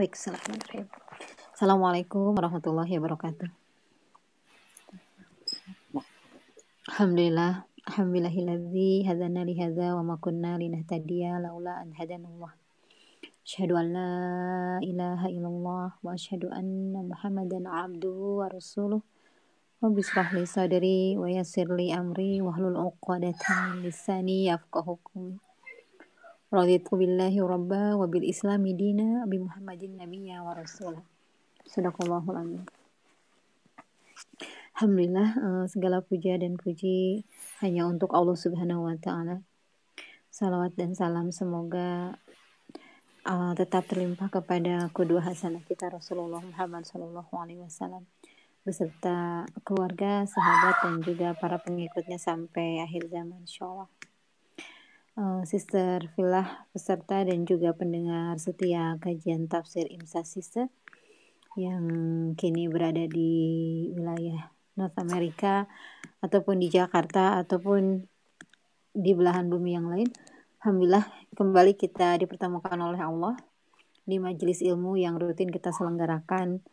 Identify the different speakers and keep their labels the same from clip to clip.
Speaker 1: Baik, Bismillahirrahmanirrahim. Assalamualaikum warahmatullahi wabarakatuh. Alhamdulillah, alhamdulillahilladzi hadana li hadza wa ma kunna linahtadiya laula an hadanallah. Asyhadu an la ilaha illallah wa asyhadu anna Muhammadan abduhu wa rasuluh. Rabbi israh li sadri wa yassir li amri wa hlul 'uqdatam min lisani yafqahu qawli. Raditu billahi rabba wa bil islami dina bi Muhammadin nabiyya wa rasulah. Sadaqallahul amin. Alhamdulillah uh, segala puja dan puji hanya untuk Allah Subhanahu wa taala. Salawat dan salam semoga uh, tetap terlimpah kepada kedua hasanah kita Rasulullah Muhammad sallallahu alaihi wasallam beserta keluarga, sahabat dan juga para pengikutnya sampai akhir zaman insyaallah uh, Sister Filah peserta dan juga pendengar setia kajian tafsir Imsa Sister yang kini berada di wilayah North America ataupun di Jakarta ataupun di belahan bumi yang lain. Alhamdulillah kembali kita dipertemukan oleh Allah di majelis ilmu yang rutin kita selenggarakan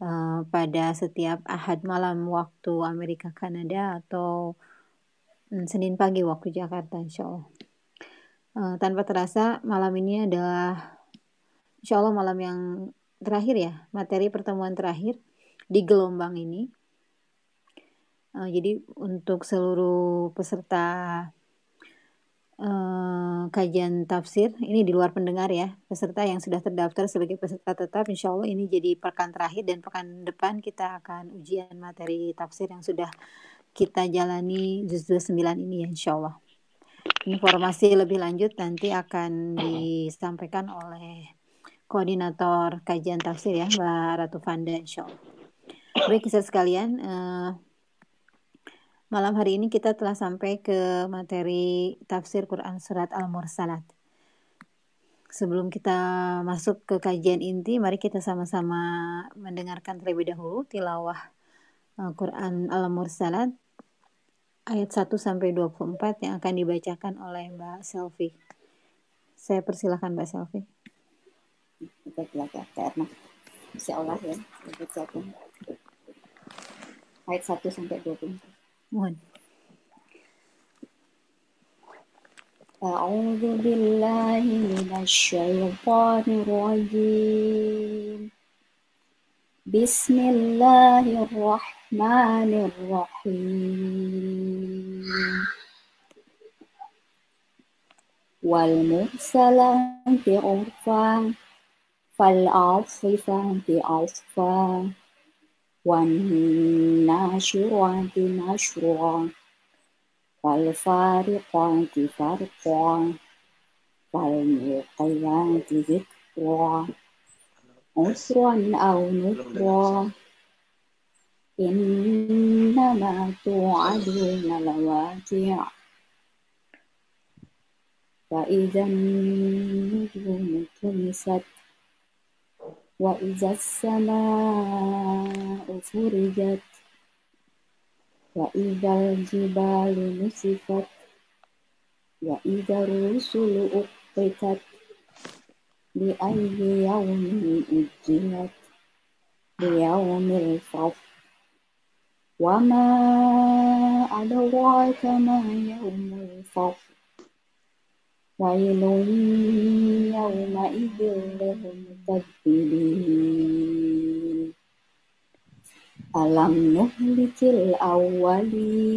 Speaker 1: uh, pada setiap ahad malam waktu Amerika Kanada atau um, Senin pagi waktu Jakarta insya Allah. Uh, tanpa terasa malam ini adalah insya Allah malam yang terakhir ya materi pertemuan terakhir di gelombang ini. Uh, jadi untuk seluruh peserta uh, kajian tafsir ini di luar pendengar ya peserta yang sudah terdaftar sebagai peserta tetap insya Allah ini jadi pekan terakhir dan pekan depan kita akan ujian materi tafsir yang sudah kita jalani juz 29 ini ya insya Allah. Informasi lebih lanjut nanti akan disampaikan oleh koordinator kajian tafsir ya Mbak Ratu Fanda insya Allah. Baik kisah sekalian, uh, malam hari ini kita telah sampai ke materi tafsir Quran Surat Al-Mursalat. Sebelum kita masuk ke kajian inti, mari kita sama-sama mendengarkan terlebih dahulu tilawah uh, Quran Al-Mursalat ayat 1 sampai 24 yang akan dibacakan oleh Mbak Selvi. Saya persilahkan Mbak Selvi.
Speaker 2: Kita belajar karena Insya Allah ya, dibacakan. Ayat 1 sampai 24.
Speaker 1: Mohon.
Speaker 2: أعوذ بالله من الشيطان الرجيم بسم الله الرحمن الرحيم. والمرسلات عرفا فالعاصفات عصفا والناشرات نشرا فالفارقات فرقا فالملقيات ذكرا. عسرا أو نكرا. إنما توعدون لواقع. فإذا النجوم طمست وإذا السماء فرجت وإذا الجبال نسفت وإذا الرسل أقتت لأي يوم أجلت؟ ليوم الفصل. وما أدراك ما يوم الفصل ويل يومئذ للمكذبين ألم نهلك الأولين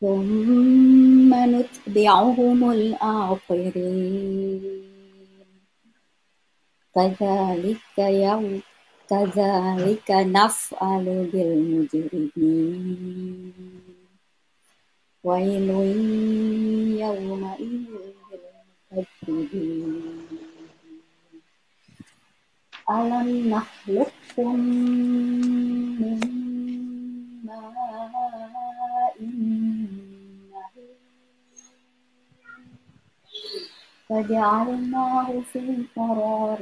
Speaker 2: ثم نتبعهم الآخرين كذلك يوم كذلك نفعل بالمجرمين. ويل يومئذ للمكذبين. ألم نخلقكم من ماء فجعلناه في قرار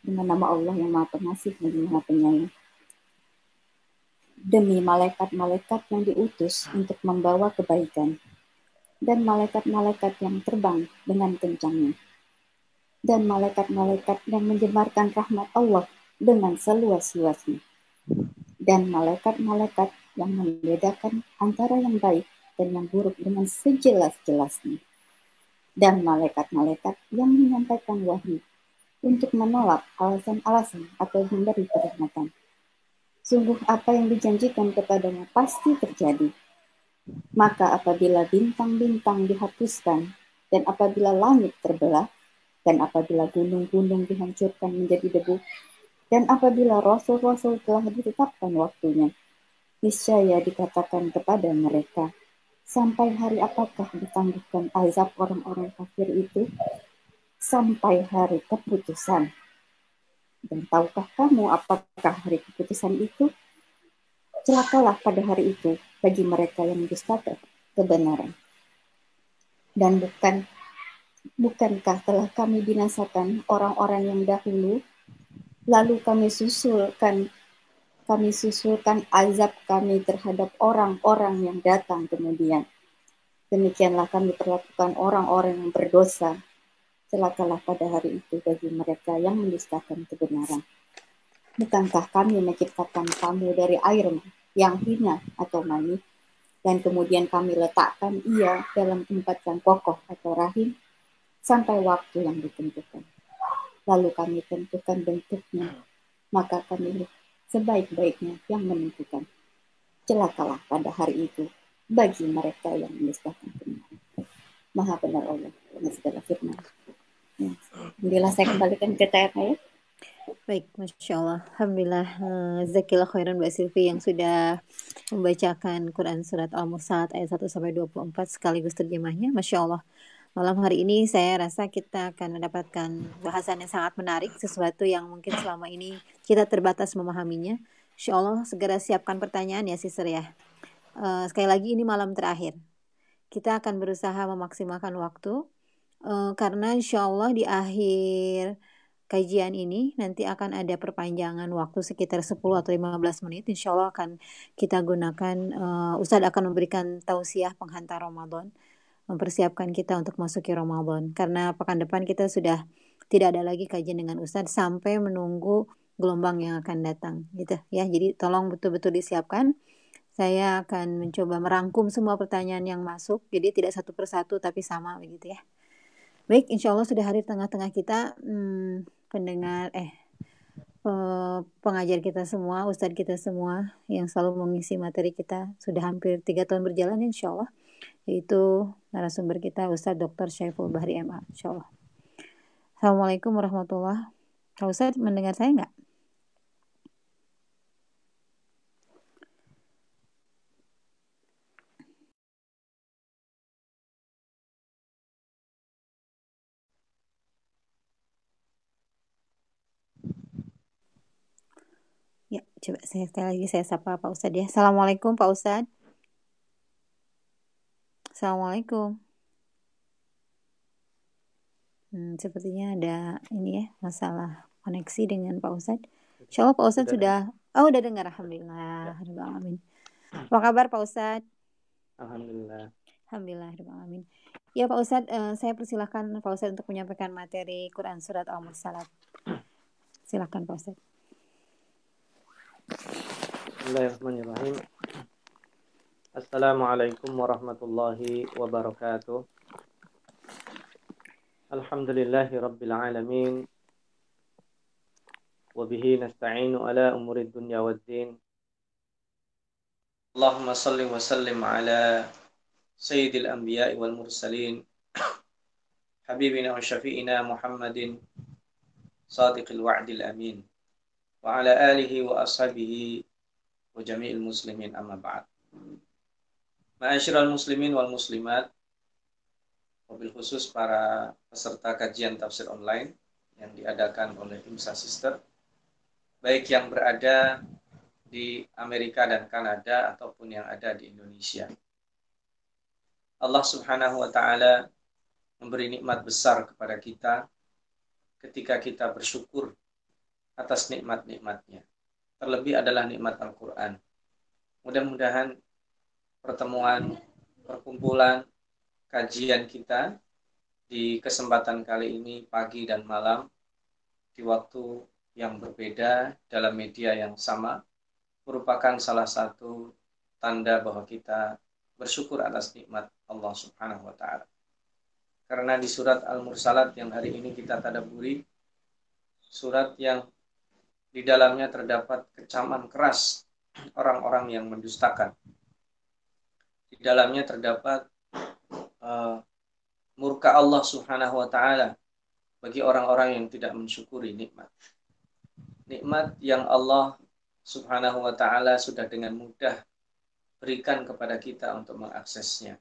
Speaker 2: dengan nama Allah yang Maha Pengasih dan Maha Penyayang. Demi malaikat-malaikat yang diutus untuk membawa kebaikan, dan malaikat-malaikat yang terbang dengan kencangnya, dan malaikat-malaikat yang menyebarkan rahmat Allah dengan seluas-luasnya, dan malaikat-malaikat yang membedakan antara yang baik dan yang buruk dengan sejelas-jelasnya, dan malaikat-malaikat yang menyampaikan wahyu untuk menolak alasan-alasan atau memberi peringatan Sungguh apa yang dijanjikan kepadanya pasti terjadi. Maka apabila bintang-bintang dihapuskan, dan apabila langit terbelah, dan apabila gunung-gunung dihancurkan menjadi debu, dan apabila rasul-rasul telah ditetapkan waktunya, niscaya dikatakan kepada mereka, sampai hari apakah ditangguhkan azab orang-orang kafir itu? Sampai hari keputusan. Dan tahukah kamu apakah hari keputusan itu? Celakalah pada hari itu bagi mereka yang mendustakan kebenaran. Dan bukan bukankah telah kami binasakan orang-orang yang dahulu lalu kami susulkan kami susulkan azab kami terhadap orang-orang yang datang kemudian. Demikianlah kami perlakukan orang-orang yang berdosa celakalah pada hari itu bagi mereka yang mendustakan kebenaran. Bukankah kami menciptakan kamu dari air yang hina atau mani, dan kemudian kami letakkan ia dalam tempat yang kokoh atau rahim sampai waktu yang ditentukan. Lalu kami tentukan bentuknya, maka kami sebaik-baiknya yang menentukan. Celakalah pada hari itu bagi mereka yang mendustakan kebenaran. Maha benar Allah dengan segala firman. Alhamdulillah saya kembalikan ke TR ya.
Speaker 1: Baik, Masya Allah. Alhamdulillah, uh, Zakillah khairan Mbak Silvi yang sudah membacakan Quran Surat Al-Mursalat ayat 1 sampai 24 sekaligus terjemahnya. Masya Allah. Malam hari ini saya rasa kita akan mendapatkan bahasan yang sangat menarik, sesuatu yang mungkin selama ini kita terbatas memahaminya. Insya Allah segera siapkan pertanyaan ya sister ya. Uh, sekali lagi ini malam terakhir. Kita akan berusaha memaksimalkan waktu Uh, karena insya Allah di akhir kajian ini nanti akan ada perpanjangan waktu sekitar 10 atau 15 menit. Insya Allah akan kita gunakan, uh, Ustadz akan memberikan tausiah penghantar Ramadan, mempersiapkan kita untuk masuki Ramadan. Karena pekan depan kita sudah tidak ada lagi kajian dengan Ustadz sampai menunggu gelombang yang akan datang gitu ya. Jadi tolong betul-betul disiapkan. Saya akan mencoba merangkum semua pertanyaan yang masuk, jadi tidak satu persatu tapi sama begitu ya. Baik, insya Allah sudah hari tengah-tengah kita hmm, pendengar eh pengajar kita semua, ustadz kita semua yang selalu mengisi materi kita sudah hampir tiga tahun berjalan insya Allah yaitu narasumber kita Ustadz Dr. Syaiful Bahri MA insya Allah. Assalamualaikum warahmatullahi wabarakatuh. Ustadz mendengar saya nggak? Ya, coba saya sekali lagi saya sapa Pak Ustadz ya. Assalamualaikum Pak Ustadz. Assalamualaikum. Hmm, sepertinya ada ini ya masalah koneksi dengan Pak Ustadz. Insya Allah Pak Ustadz sudah, oh udah dengar Alhamdulillah. Ya. Amin. Apa kabar Pak Ustadz?
Speaker 3: Alhamdulillah.
Speaker 1: Alhamdulillah. Amin. Ya Pak Ustadz, uh, saya persilahkan Pak Ustadz untuk menyampaikan materi Quran Surat Al-Mursalat. Silakan Pak Ustadz.
Speaker 3: Bismillahirrahmanirrahim. Assalamualaikum warahmatullahi wabarakatuh. Alhamdulillahi rabbil alamin. Wabihi nasta'inu ala umuri dunya wad din. Allahumma salli wa sallim ala sayyidil anbiya'i wal mursalin. Habibina wa syafi'ina Muhammadin sadiqil wa'dil amin. Wa ala alihi wa ashabihi wa jami'il muslimin amma ba'd. Ma'asyiral muslimin wal muslimat mobil khusus para peserta kajian tafsir online yang diadakan oleh Imsa Sister baik yang berada di Amerika dan Kanada ataupun yang ada di Indonesia. Allah Subhanahu wa taala memberi nikmat besar kepada kita ketika kita bersyukur atas nikmat-nikmatnya. Terlebih adalah nikmat Al-Qur'an. Mudah-mudahan pertemuan, perkumpulan, kajian kita di kesempatan kali ini pagi dan malam di waktu yang berbeda dalam media yang sama merupakan salah satu tanda bahwa kita bersyukur atas nikmat Allah Subhanahu wa taala. Karena di surat Al-Mursalat yang hari ini kita tadaburi surat yang di dalamnya terdapat kecaman keras orang-orang yang mendustakan di dalamnya terdapat uh, murka Allah Subhanahu wa taala bagi orang-orang yang tidak mensyukuri nikmat. Nikmat yang Allah Subhanahu wa taala sudah dengan mudah berikan kepada kita untuk mengaksesnya.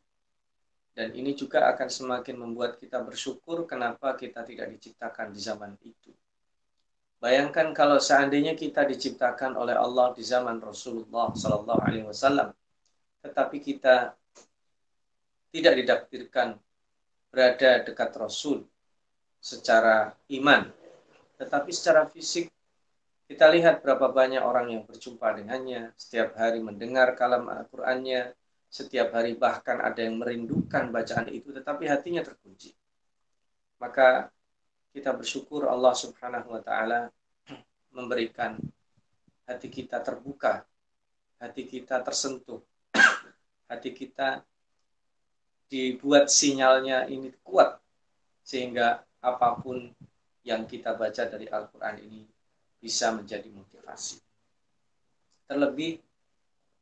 Speaker 3: Dan ini juga akan semakin membuat kita bersyukur kenapa kita tidak diciptakan di zaman itu. Bayangkan kalau seandainya kita diciptakan oleh Allah di zaman Rasulullah Sallallahu Alaihi Wasallam, tetapi kita tidak didaptirkan berada dekat Rasul secara iman, tetapi secara fisik kita lihat berapa banyak orang yang berjumpa dengannya, setiap hari mendengar kalam Al-Qur'annya, setiap hari bahkan ada yang merindukan bacaan itu tetapi hatinya terkunci. Maka kita bersyukur Allah Subhanahu wa taala memberikan hati kita terbuka, hati kita tersentuh hati kita dibuat sinyalnya ini kuat sehingga apa pun yang kita baca dari Al-Quran ini bisa menjadi motivasi. Terlebih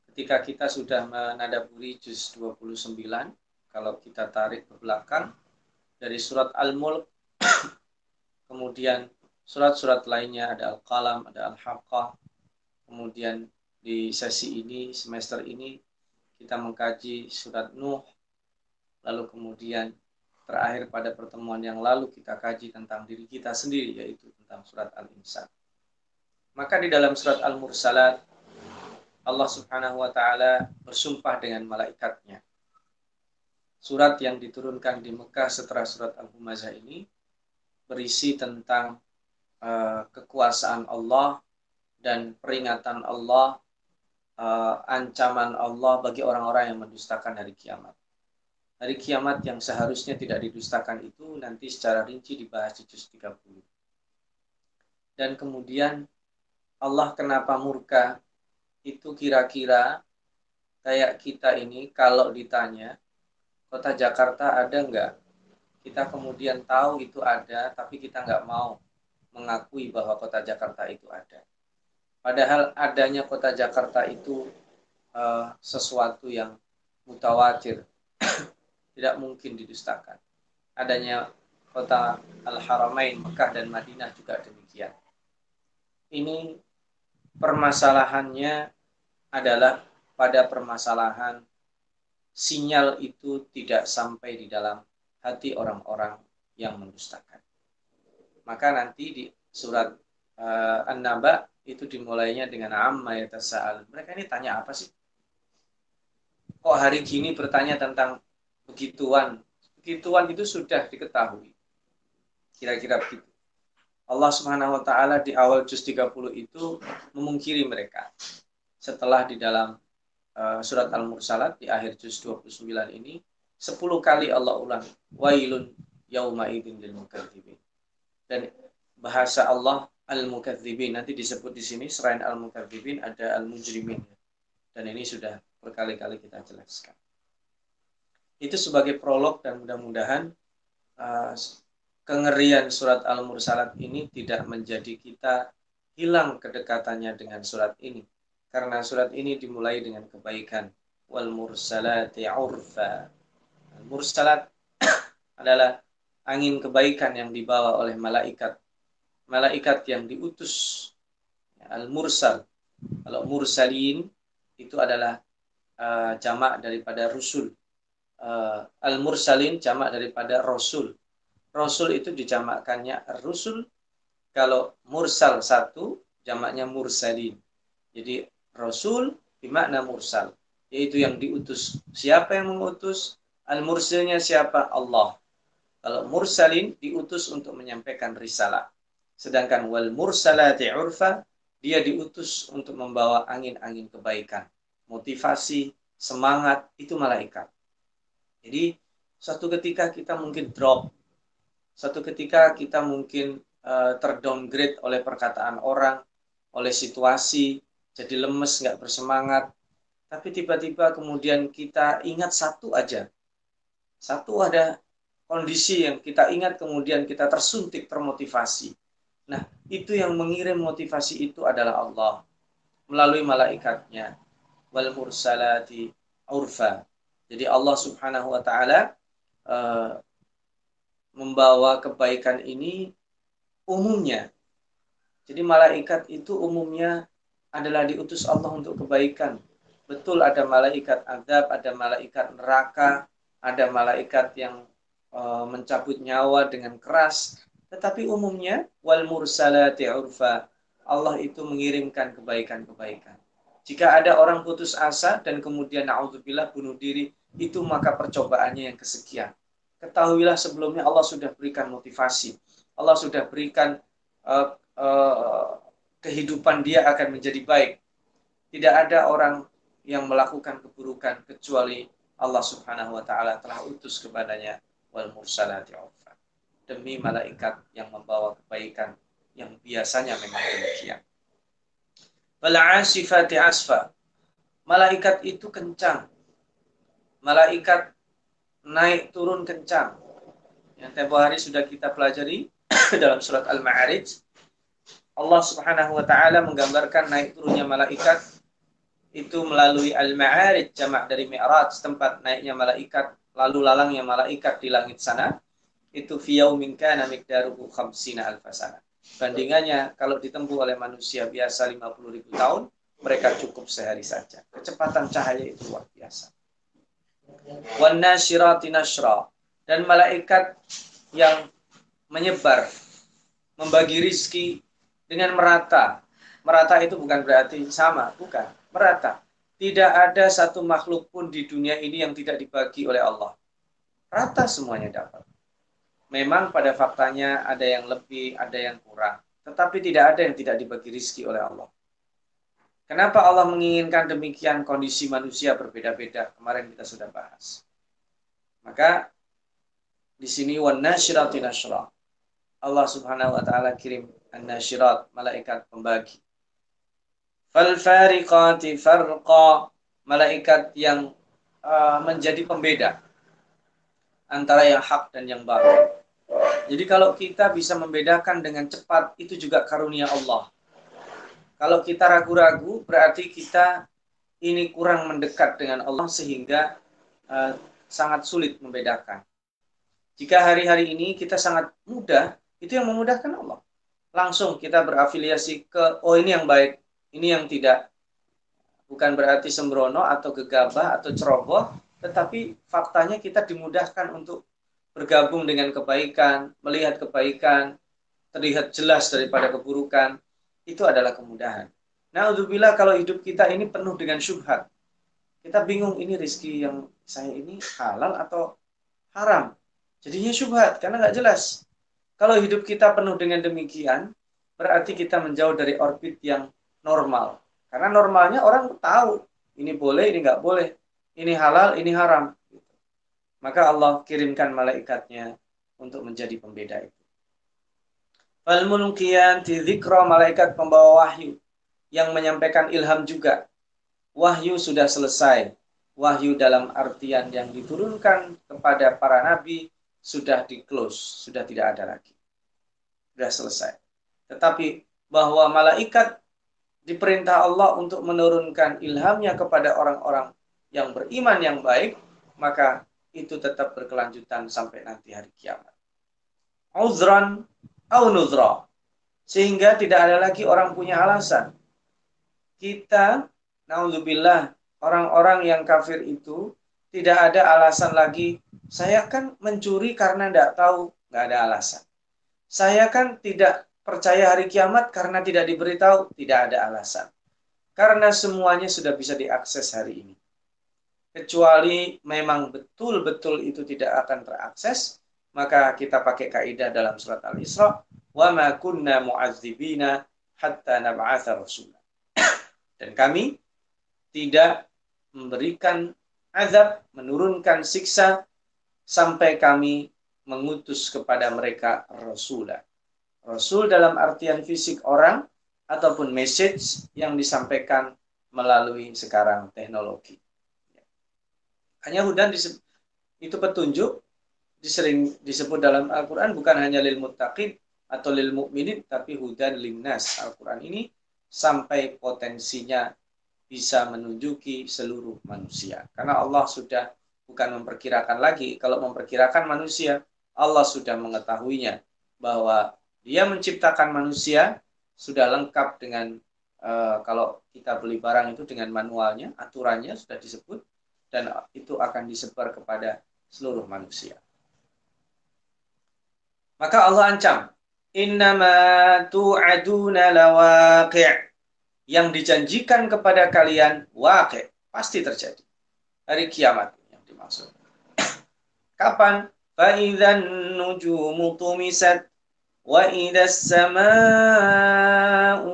Speaker 3: ketika kita sudah menadaburi juz 29, kalau kita tarik ke belakang dari surat Al-Mulk, kemudian surat-surat lainnya ada Al-Qalam, ada Al-Haqqah, kemudian di sesi ini, semester ini, kita mengkaji surat Nuh, lalu kemudian terakhir pada pertemuan yang lalu kita kaji tentang diri kita sendiri, yaitu tentang surat Al-Insan. Maka di dalam surat Al-Mursalat, Allah subhanahu wa ta'ala bersumpah dengan malaikatnya. Surat yang diturunkan di Mekah setelah surat Al-Humazah ini berisi tentang uh, kekuasaan Allah dan peringatan Allah uh, ancaman Allah bagi orang-orang yang mendustakan hari kiamat. Hari kiamat yang seharusnya tidak didustakan itu nanti secara rinci dibahas di juz 30. Dan kemudian Allah kenapa murka itu kira-kira kayak kita ini kalau ditanya kota Jakarta ada nggak? Kita kemudian tahu itu ada, tapi kita nggak mau mengakui bahwa kota Jakarta itu ada. Padahal adanya kota Jakarta itu uh, sesuatu yang mutawatir, tidak mungkin didustakan. Adanya kota Al-Haramain, Mekah dan Madinah juga demikian. Ini permasalahannya adalah pada permasalahan sinyal itu tidak sampai di dalam hati orang-orang yang mendustakan. Maka nanti di surat uh, An-Naba itu dimulainya dengan amma ya tasa'al. Mereka ini tanya apa sih? Kok hari gini bertanya tentang begituan? Begituan itu sudah diketahui. Kira-kira begitu. Allah Subhanahu wa taala di awal juz 30 itu memungkiri mereka. Setelah di dalam uh, surat Al-Mursalat di akhir juz 29 ini 10 kali Allah ulang wailun yauma idzin lil mukadzibin. Dan bahasa Allah al-mukadzibin. Nanti disebut di sini selain al-mukadzibin ada al-mujrimin. Dan ini sudah berkali-kali kita jelaskan. Itu sebagai prolog dan mudah-mudahan uh, kengerian surat Al-Mursalat ini tidak menjadi kita hilang kedekatannya dengan surat ini. Karena surat ini dimulai dengan kebaikan. Wal mursalati urfa. Mursalat adalah angin kebaikan yang dibawa oleh malaikat malaikat yang diutus al-mursal kalau mursalin itu adalah uh, jamak daripada rusul. Uh, Al-mursalin jamak daripada rasul. Rasul itu dijamakkannya rusul. Kalau mursal satu, jamaknya mursalin. Jadi rasul bermakna mursal, yaitu yang diutus. Siapa yang mengutus? Al-mursilnya siapa? Allah. Kalau mursalin diutus untuk menyampaikan risalah. Sedangkan wal mursalati urfa dia diutus untuk membawa angin-angin kebaikan, motivasi, semangat itu malaikat. Jadi suatu ketika kita mungkin drop, suatu ketika kita mungkin uh, terdowngrade oleh perkataan orang, oleh situasi, jadi lemes, nggak bersemangat. Tapi tiba-tiba kemudian kita ingat satu aja, satu ada kondisi yang kita ingat kemudian kita tersuntik termotivasi Nah, itu yang mengirim motivasi itu adalah Allah melalui malaikatnya wal mursalati urfa. Jadi Allah Subhanahu wa taala uh, membawa kebaikan ini umumnya. Jadi malaikat itu umumnya adalah diutus Allah untuk kebaikan. Betul ada malaikat azab, ada malaikat neraka, ada malaikat yang uh, mencabut nyawa dengan keras, tetapi umumnya wal mursalati urfa. Allah itu mengirimkan kebaikan-kebaikan. Jika ada orang putus asa dan kemudian naudzubillah bunuh diri, itu maka percobaannya yang kesekian. Ketahuilah sebelumnya Allah sudah berikan motivasi. Allah sudah berikan uh, uh, kehidupan dia akan menjadi baik. Tidak ada orang yang melakukan keburukan kecuali Allah Subhanahu wa taala telah utus kepadanya wal mursalati urfa demi malaikat yang membawa kebaikan yang biasanya memang demikian. Bal'asifati asfa. Malaikat itu kencang. Malaikat naik turun kencang. Yang tempo hari sudah kita pelajari dalam surat Al-Ma'arij. Allah Subhanahu wa taala menggambarkan naik turunnya malaikat itu melalui Al-Ma'arij jamak dari Mi'raj tempat naiknya malaikat lalu lalangnya malaikat di langit sana itu fiyaumin kana miqdaruhu khamsina alfasana. Bandingannya kalau ditempuh oleh manusia biasa 50 ribu tahun, mereka cukup sehari saja. Kecepatan cahaya itu luar biasa. Wan nasyirati nashra. Dan malaikat yang menyebar, membagi rizki dengan merata. Merata itu bukan berarti sama, bukan. Merata. Tidak ada satu makhluk pun di dunia ini yang tidak dibagi oleh Allah. Rata semuanya dapat. Memang pada faktanya ada yang lebih, ada yang kurang. Tetapi tidak ada yang tidak dibagi rizki oleh Allah. Kenapa Allah menginginkan demikian kondisi manusia berbeda-beda? Kemarin kita sudah bahas. Maka di sini wan nasyirati nasyra. Allah Subhanahu wa taala kirim an-nasyirat, malaikat pembagi. Fal fariqati farqa, malaikat yang uh, menjadi pembeda antara yang hak dan yang batil. Jadi kalau kita bisa membedakan dengan cepat itu juga karunia Allah. Kalau kita ragu-ragu berarti kita ini kurang mendekat dengan Allah sehingga uh, sangat sulit membedakan. Jika hari-hari ini kita sangat mudah, itu yang memudahkan Allah. Langsung kita berafiliasi ke oh ini yang baik, ini yang tidak. Bukan berarti sembrono atau gegabah atau ceroboh, tetapi faktanya kita dimudahkan untuk bergabung dengan kebaikan, melihat kebaikan, terlihat jelas daripada keburukan, itu adalah kemudahan. Nah, bila kalau hidup kita ini penuh dengan syubhat, kita bingung ini rizki yang saya ini halal atau haram. Jadinya syubhat, karena nggak jelas. Kalau hidup kita penuh dengan demikian, berarti kita menjauh dari orbit yang normal. Karena normalnya orang tahu, ini boleh, ini nggak boleh. Ini halal, ini haram. Maka Allah kirimkan malaikatnya untuk menjadi pembeda itu. Dzikra malaikat pembawa wahyu yang menyampaikan ilham juga. Wahyu sudah selesai. Wahyu dalam artian yang diturunkan kepada para nabi sudah di close, sudah tidak ada lagi. Sudah selesai. Tetapi bahwa malaikat diperintah Allah untuk menurunkan ilhamnya kepada orang-orang yang beriman yang baik, maka itu tetap berkelanjutan sampai nanti hari kiamat. Uzran au nuzra. Sehingga tidak ada lagi orang punya alasan. Kita, naudzubillah, orang-orang yang kafir itu tidak ada alasan lagi. Saya kan mencuri karena tidak tahu, nggak ada alasan. Saya kan tidak percaya hari kiamat karena tidak diberitahu, tidak ada alasan. Karena semuanya sudah bisa diakses hari ini. Kecuali memang betul-betul itu tidak akan terakses, maka kita pakai kaidah dalam surat Al-Isra, "Wa ma kunna mu'adzibina hatta nab'atha rasulah." Dan kami tidak memberikan azab, menurunkan siksa sampai kami mengutus kepada mereka rasulah. Rasul dalam artian fisik orang ataupun message yang disampaikan melalui sekarang teknologi. Hanya hudan itu petunjuk disering disebut dalam Al-Quran bukan hanya lil muttaqin atau lil mukminin tapi hudan linnas. Al-Quran ini sampai potensinya bisa menunjuki seluruh manusia. Karena Allah sudah bukan memperkirakan lagi. Kalau memperkirakan manusia, Allah sudah mengetahuinya bahwa dia menciptakan manusia sudah lengkap dengan uh, kalau kita beli barang itu dengan manualnya, aturannya sudah disebut dan itu akan disebar kepada seluruh manusia. Maka Allah ancam, "Innama tu'aduna lawaqi'." Yang dijanjikan kepada kalian waqi' pasti terjadi. Hari kiamat yang dimaksud. Kapan? Fa'idzan nujumu tumisat وَإِذَا السَّمَاءُ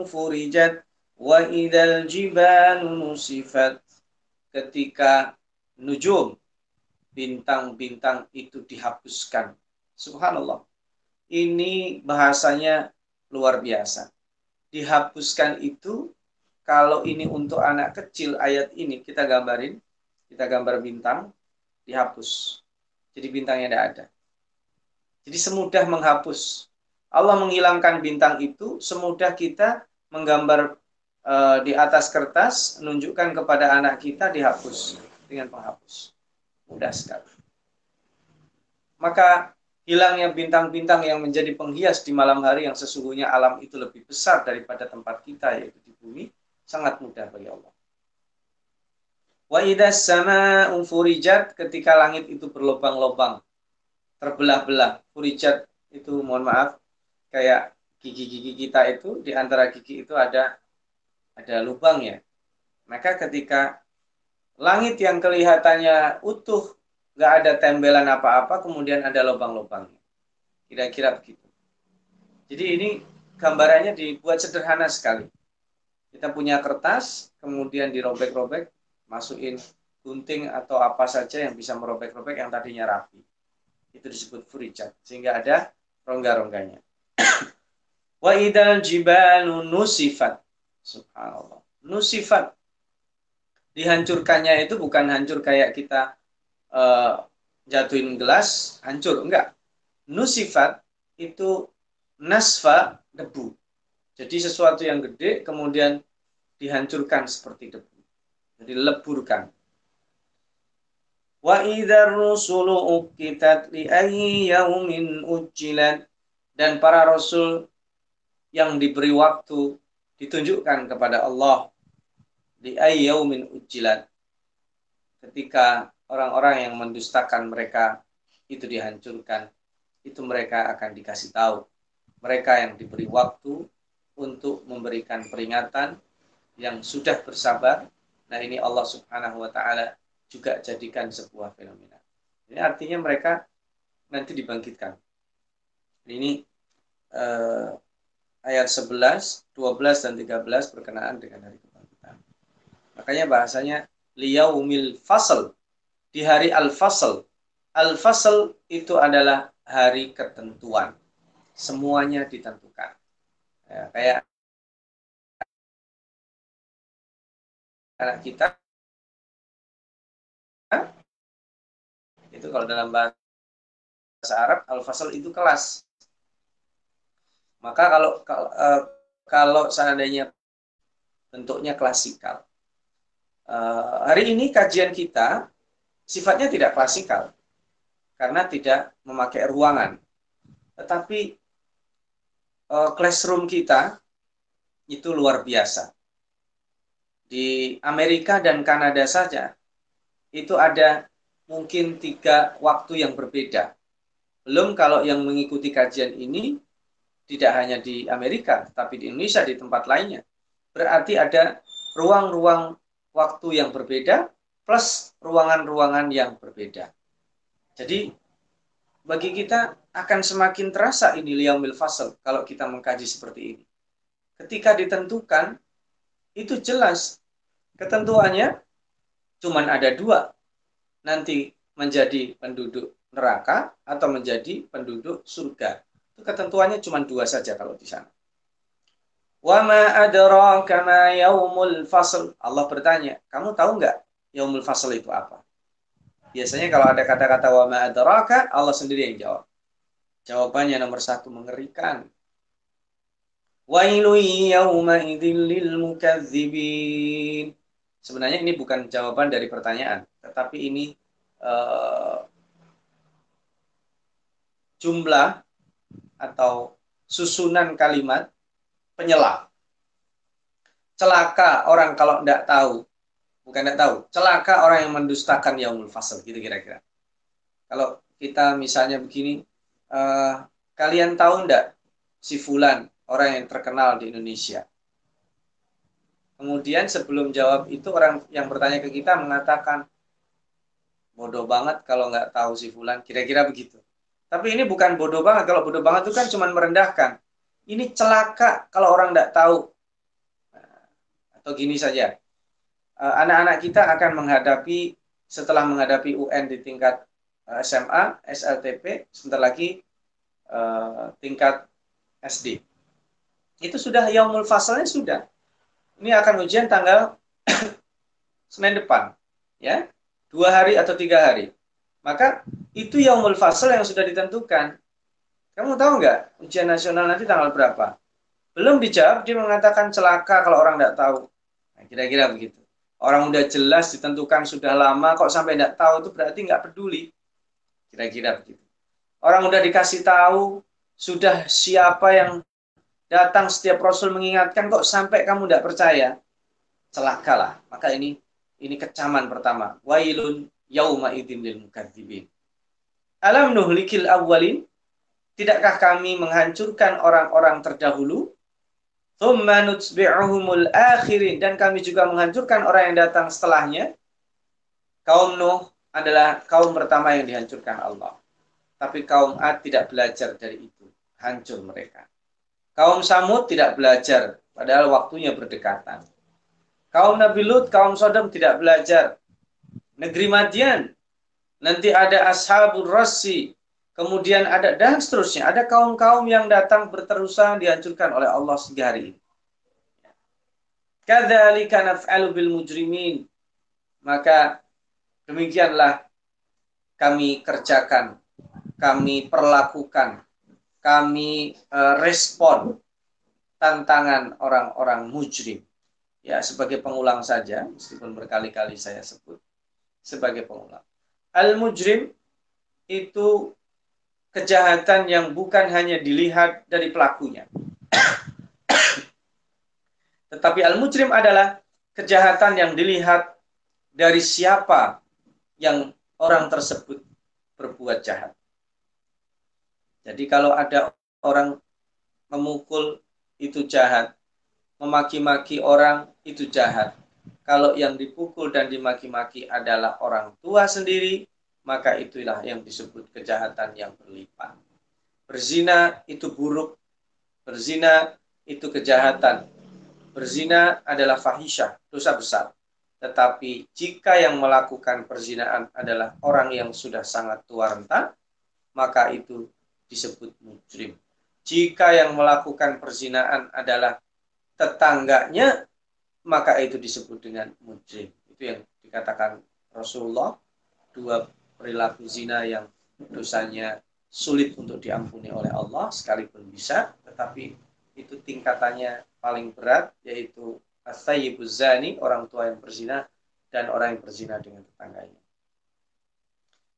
Speaker 3: فُرِجَتْ وَإِذَا الْجِبَالُ نُصِفَتْ ketika nujum bintang-bintang itu dihapuskan subhanallah ini bahasanya luar biasa dihapuskan itu kalau ini untuk anak kecil ayat ini kita gambarin, kita gambar bintang, dihapus. Jadi bintangnya tidak ada. Jadi semudah menghapus. Allah menghilangkan bintang itu semudah kita menggambar e, di atas kertas, menunjukkan kepada anak kita dihapus dengan penghapus. Mudah sekali. Maka hilangnya bintang-bintang yang menjadi penghias di malam hari yang sesungguhnya alam itu lebih besar daripada tempat kita yaitu di bumi sangat mudah bagi Allah. Wa idas sama furijat ketika langit itu berlobang-lobang, terbelah-belah. Furijat itu mohon maaf kayak gigi-gigi kita itu di antara gigi itu ada ada lubang ya. Maka ketika langit yang kelihatannya utuh, nggak ada tembelan apa-apa, kemudian ada lubang-lubangnya. Kira-kira begitu. Jadi ini gambarannya dibuat sederhana sekali kita punya kertas, kemudian dirobek-robek, masukin gunting atau apa saja yang bisa merobek-robek yang tadinya rapi. Itu disebut furijat, sehingga ada rongga-rongganya. Wa idal jibalu nusifat. Subhanallah. Nusifat. Dihancurkannya itu bukan hancur kayak kita uh, jatuhin gelas, hancur. Enggak. Nusifat itu nasfa debu. Jadi sesuatu yang gede kemudian dihancurkan seperti debu. Jadi leburkan. Wa idzar rusulu uqitat li ayyi yaumin ujilat dan para rasul yang diberi waktu ditunjukkan kepada Allah di ayyi yaumin ujilat ketika orang-orang yang mendustakan mereka itu dihancurkan itu mereka akan dikasih tahu mereka yang diberi waktu untuk memberikan peringatan yang sudah bersabar. Nah ini Allah Subhanahu Wa Taala juga jadikan sebuah fenomena. Ini artinya mereka nanti dibangkitkan. Ini eh, ayat 11, 12 dan 13 berkenaan dengan hari kebangkitan. Makanya bahasanya liyaumil fasl di hari al-fasl. Al-fasl itu adalah hari ketentuan. Semuanya ditentukan. Ya, kayak anak kita itu kalau dalam bahasa Arab al-fasl itu kelas. Maka kalau kalau, uh, kalau seandainya bentuknya klasikal. Uh, hari ini kajian kita sifatnya tidak klasikal karena tidak memakai ruangan. Tetapi uh, classroom kita itu luar biasa. di Amerika dan Kanada saja itu ada mungkin tiga waktu yang berbeda. Belum kalau yang mengikuti kajian ini tidak hanya di Amerika, tapi di Indonesia di tempat lainnya. Berarti ada ruang-ruang waktu yang berbeda plus ruangan-ruangan yang berbeda. Jadi bagi kita akan semakin terasa ini liyaumil fasl kalau kita mengkaji seperti ini. Ketika ditentukan itu jelas ketentuannya cuma ada dua. Nanti menjadi penduduk neraka atau menjadi penduduk surga. Itu ketentuannya cuma dua saja kalau di sana. Wa ma adraka ma yaumul fasl. Allah bertanya, kamu tahu nggak yaumul fasl itu apa? Biasanya kalau ada kata-kata wa ma adraka, Allah sendiri yang jawab. Jawabannya nomor satu mengerikan. Wailu yawma lil mukadzibin. Sebenarnya ini bukan jawaban dari pertanyaan, tetapi ini uh, jumlah atau susunan kalimat penyela. Celaka orang kalau tidak tahu, bukan tidak tahu, celaka orang yang mendustakan yaumul fasl, gitu kira-kira. Kalau kita misalnya begini, uh, kalian tahu tidak si Fulan, orang yang terkenal di Indonesia? Kemudian sebelum jawab itu orang yang bertanya ke kita mengatakan bodoh banget kalau nggak tahu si Fulan, kira-kira begitu. Tapi ini bukan bodoh banget. Kalau bodoh banget itu kan cuma merendahkan. Ini celaka kalau orang nggak tahu. Nah, atau gini saja, eh, anak-anak kita akan menghadapi setelah menghadapi UN di tingkat eh, SMA, SLTP, sebentar lagi eh, tingkat SD. Itu sudah yaumul fasalnya sudah ini akan ujian tanggal Senin depan, ya, dua hari atau tiga hari. Maka itu yang fasal yang sudah ditentukan. Kamu tahu nggak ujian nasional nanti tanggal berapa? Belum dijawab, dia mengatakan celaka kalau orang nggak tahu. Nah, kira-kira begitu. Orang udah jelas ditentukan sudah lama, kok sampai nggak tahu itu berarti nggak peduli. Kira-kira begitu. Orang udah dikasih tahu, sudah siapa yang Datang setiap Rasul mengingatkan kok sampai kamu tidak percaya. Celakalah. Maka ini ini kecaman pertama. Wailun yauma idzin lil mukadzibin. Alam nuhlikil awwalin? Tidakkah kami menghancurkan orang-orang terdahulu? Thumma nutsbi'uhumul akhirin. Dan kami juga menghancurkan orang yang datang setelahnya. Kaum Nuh adalah kaum pertama yang dihancurkan Allah. Tapi kaum Ad tidak belajar dari itu. Hancur mereka. Kaum Samud tidak belajar, padahal waktunya berdekatan. Kaum Nabi Lut, kaum Sodom tidak belajar. Negeri Madian, nanti ada Ashabul Rasi, kemudian ada dan seterusnya. Ada kaum-kaum yang datang berterusan dihancurkan oleh Allah sehingga hari ini. Kadzalika naf'alu bil mujrimin. Maka demikianlah kami kerjakan, kami perlakukan kami uh, respon tantangan orang-orang mujrim. Ya, sebagai pengulang saja, meskipun berkali-kali saya sebut sebagai pengulang. Al-mujrim itu kejahatan yang bukan hanya dilihat dari pelakunya. Tetapi al-mujrim adalah kejahatan yang dilihat dari siapa yang orang tersebut berbuat jahat. Jadi kalau ada orang memukul itu jahat, memaki-maki orang itu jahat. Kalau yang dipukul dan dimaki-maki adalah orang tua sendiri, maka itulah yang disebut kejahatan yang berlipat. Berzina itu buruk, berzina itu kejahatan. Berzina adalah fahisyah, dosa besar. Tetapi jika yang melakukan perzinaan adalah orang yang sudah sangat tua renta, maka itu disebut mujrim. Jika yang melakukan perzinaan adalah tetangganya, maka itu disebut dengan mujrim. Itu yang dikatakan Rasulullah, dua perilaku zina yang dosanya sulit untuk diampuni oleh Allah, sekalipun bisa, tetapi itu tingkatannya paling berat, yaitu asayyibuz zani, orang tua yang berzina, dan orang yang berzina dengan tetangganya.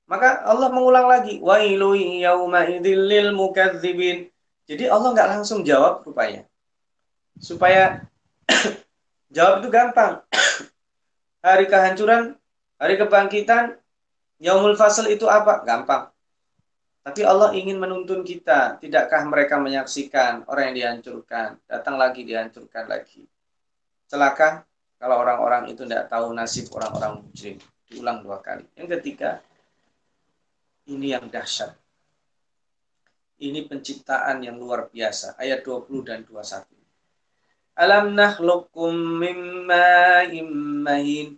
Speaker 3: Maka Allah mengulang lagi, wailu yauma lil mukadzibin. Jadi Allah nggak langsung jawab rupanya. Supaya jawab itu gampang. hari kehancuran, hari kebangkitan, yaumul fasl itu apa? Gampang. Tapi Allah ingin menuntun kita. Tidakkah mereka menyaksikan orang yang dihancurkan, datang lagi dihancurkan lagi. Celaka kalau orang-orang itu tidak tahu nasib orang-orang mujrim. Diulang dua kali. Yang ketiga, ini yang dahsyat. Ini penciptaan yang luar biasa. Ayat 20 dan 21. Alam nakhluqum mimma immahin.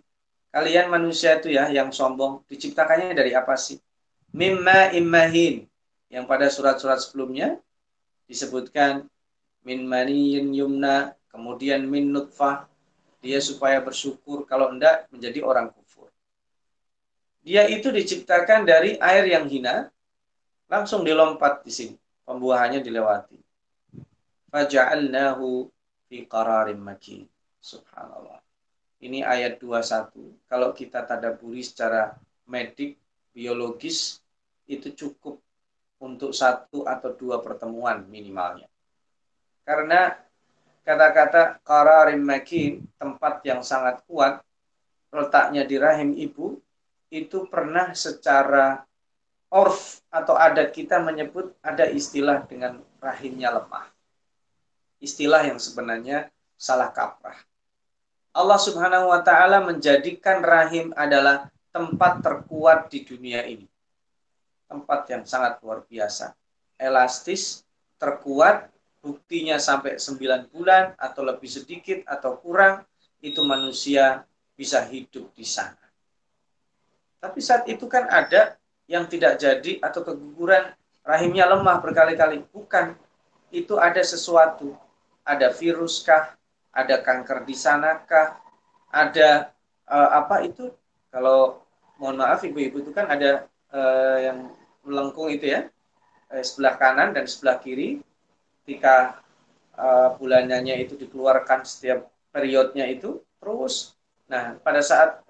Speaker 3: Kalian manusia itu ya yang sombong. Diciptakannya dari apa sih? Mimma immahin. Yang pada surat-surat sebelumnya disebutkan min maniyin yumna, kemudian min nutfah, dia supaya bersyukur kalau enggak menjadi orang kufur. Dia itu diciptakan dari air yang hina, langsung dilompat di sini. Pembuahannya dilewati. Faja'alnahu fi qararim. Subhanallah. Ini ayat 21. Kalau kita tadaburi secara medik, biologis, itu cukup untuk satu atau dua pertemuan minimalnya. Karena kata-kata qararim makin, tempat yang sangat kuat, letaknya di rahim ibu, itu pernah secara orf atau adat kita menyebut ada istilah dengan rahimnya lemah. Istilah yang sebenarnya salah kaprah. Allah Subhanahu wa taala menjadikan rahim adalah tempat terkuat di dunia ini. Tempat yang sangat luar biasa. Elastis, terkuat, buktinya sampai 9 bulan atau lebih sedikit atau kurang, itu manusia bisa hidup di sana. Tapi saat itu kan ada yang tidak jadi atau keguguran rahimnya lemah berkali-kali. Bukan. Itu ada sesuatu. Ada virus kah? Ada kanker di sana kah? Ada uh, apa itu? Kalau mohon maaf ibu-ibu itu kan ada uh, yang melengkung itu ya. Uh, sebelah kanan dan sebelah kiri. Ketika uh, bulanannya itu dikeluarkan setiap periodnya itu terus. Nah, pada saat